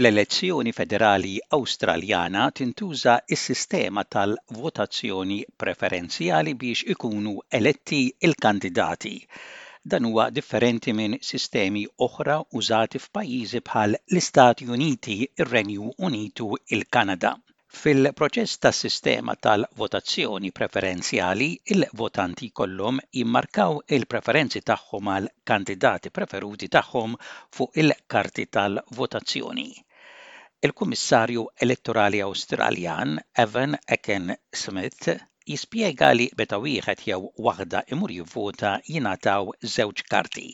Fl-elezzjoni federali Awstraljana tintuża s-sistema tal-votazzjoni preferenzjali biex ikunu eletti l-kandidati. Dan huwa differenti minn sistemi oħra użati f'pajjiżi bħal l-Istati Uniti, ir-Renju Unituil-Kanada. Fil-proċess tas-sistema tal-votazzjoni preferenzjali, il-votanti jkollhom jimmarkaw il-preferenzi tagħhom għall-kandidati preferuti tagħhom fuq il-karti tal-votazzjoni. Il-Kummissarju Elettorali Awstraljan, Evan Ekin-Smith, Jispjega li meta wieħed jew waħda jmur jivvota jingħataw żewġ karti.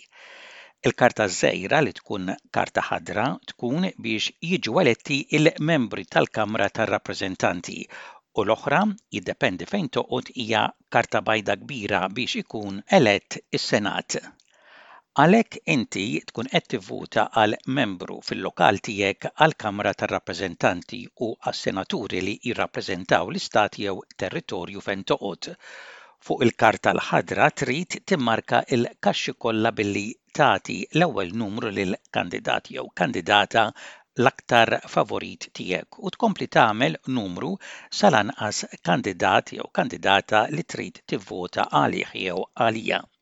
Il-karta ż-żgħira li tkun karta ħadra tkun biex jiġu eletti l-membri tal-Kamra tar-Rappreżentanti u l-oħra, jiddependi fejn toqgħod, hija karta bajda kbira biex ikun elett is-Senat. Għalhekk inti tkun qed tivvota għal membru fil-lokal tiegħek għall-Kamra tar-Rappreżentanti u għas-Senaturi li jirrappreżentaw l-Istat jew territorju fejn toqgħod. Fuq il-karta l-ħadra trid timmarka l-kaxxi kollha billi tagħti l-ewwel numru lill-kandidat jew kandidata l-aktar favorit tiegħek u tkompli tagħmel numru sal-anqas kandidat jew kandidata li trid tivvota għalih jew għaliha.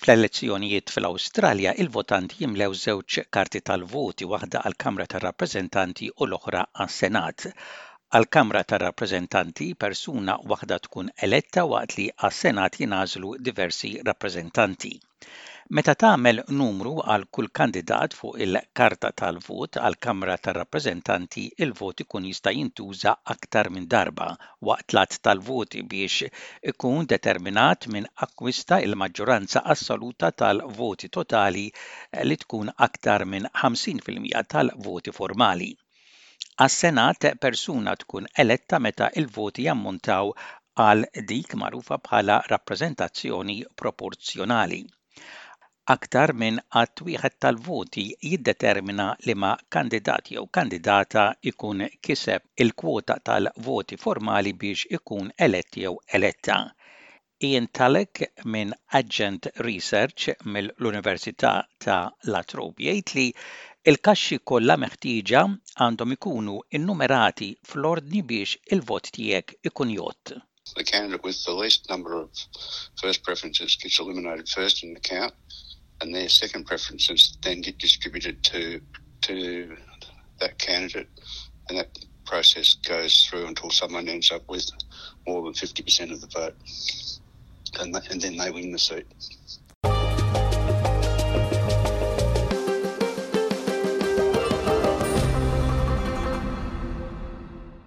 Fl-elezzjonijiet fl-Awstralja, il-votanti jimlew żewġ karti tal-voti, waħda għall-Kamra tar-Rappreżentanti u l-oħra għas-Senat. Għall-Kamra tar-Rappreżentanti, persuna waħda tkun eletta waqt li għas-Senat jingħażlu diversi rappreżentanti. Meta tagħmel numru għal kull kandidat fuq il-karta tal-vot għall-Kamra tar-Rappreżentanti, il-vot ikun jista' jintuża aktar minn darba waqt l-għadd tal-voti biex ikun determinat min akkwista l-maġġoranza assoluta tal-voti totali li tkun aktar minn 50 fil-mija tal-voti formali. Għas-Senat, persuna tkun eletta meta l-voti jammontaw għal dik magħrufa bħala rappreżentazzjoni proporzjonali. Aktar minn għadd wieħed tal-voti jiddetermina liema kandidat jew kandidata jkun kiseb il-kwota tal-voti formali biex ikun elett jew eletta. Ian Tulloch minn Adjent Research mill-Università ta' La Trobe jgħid li l-kaxxi kollha meħtieġa għandhom ikunu nnumerati fl-ordni biex il-vot tiegħek ikun jgħodd. The candidate with the least number of first preferences gets eliminated first in the count. and their second preferences then get distributed to to that candidate, and that process goes through until someone ends up with more than fifty percent of the vote, and, and then they win the seat.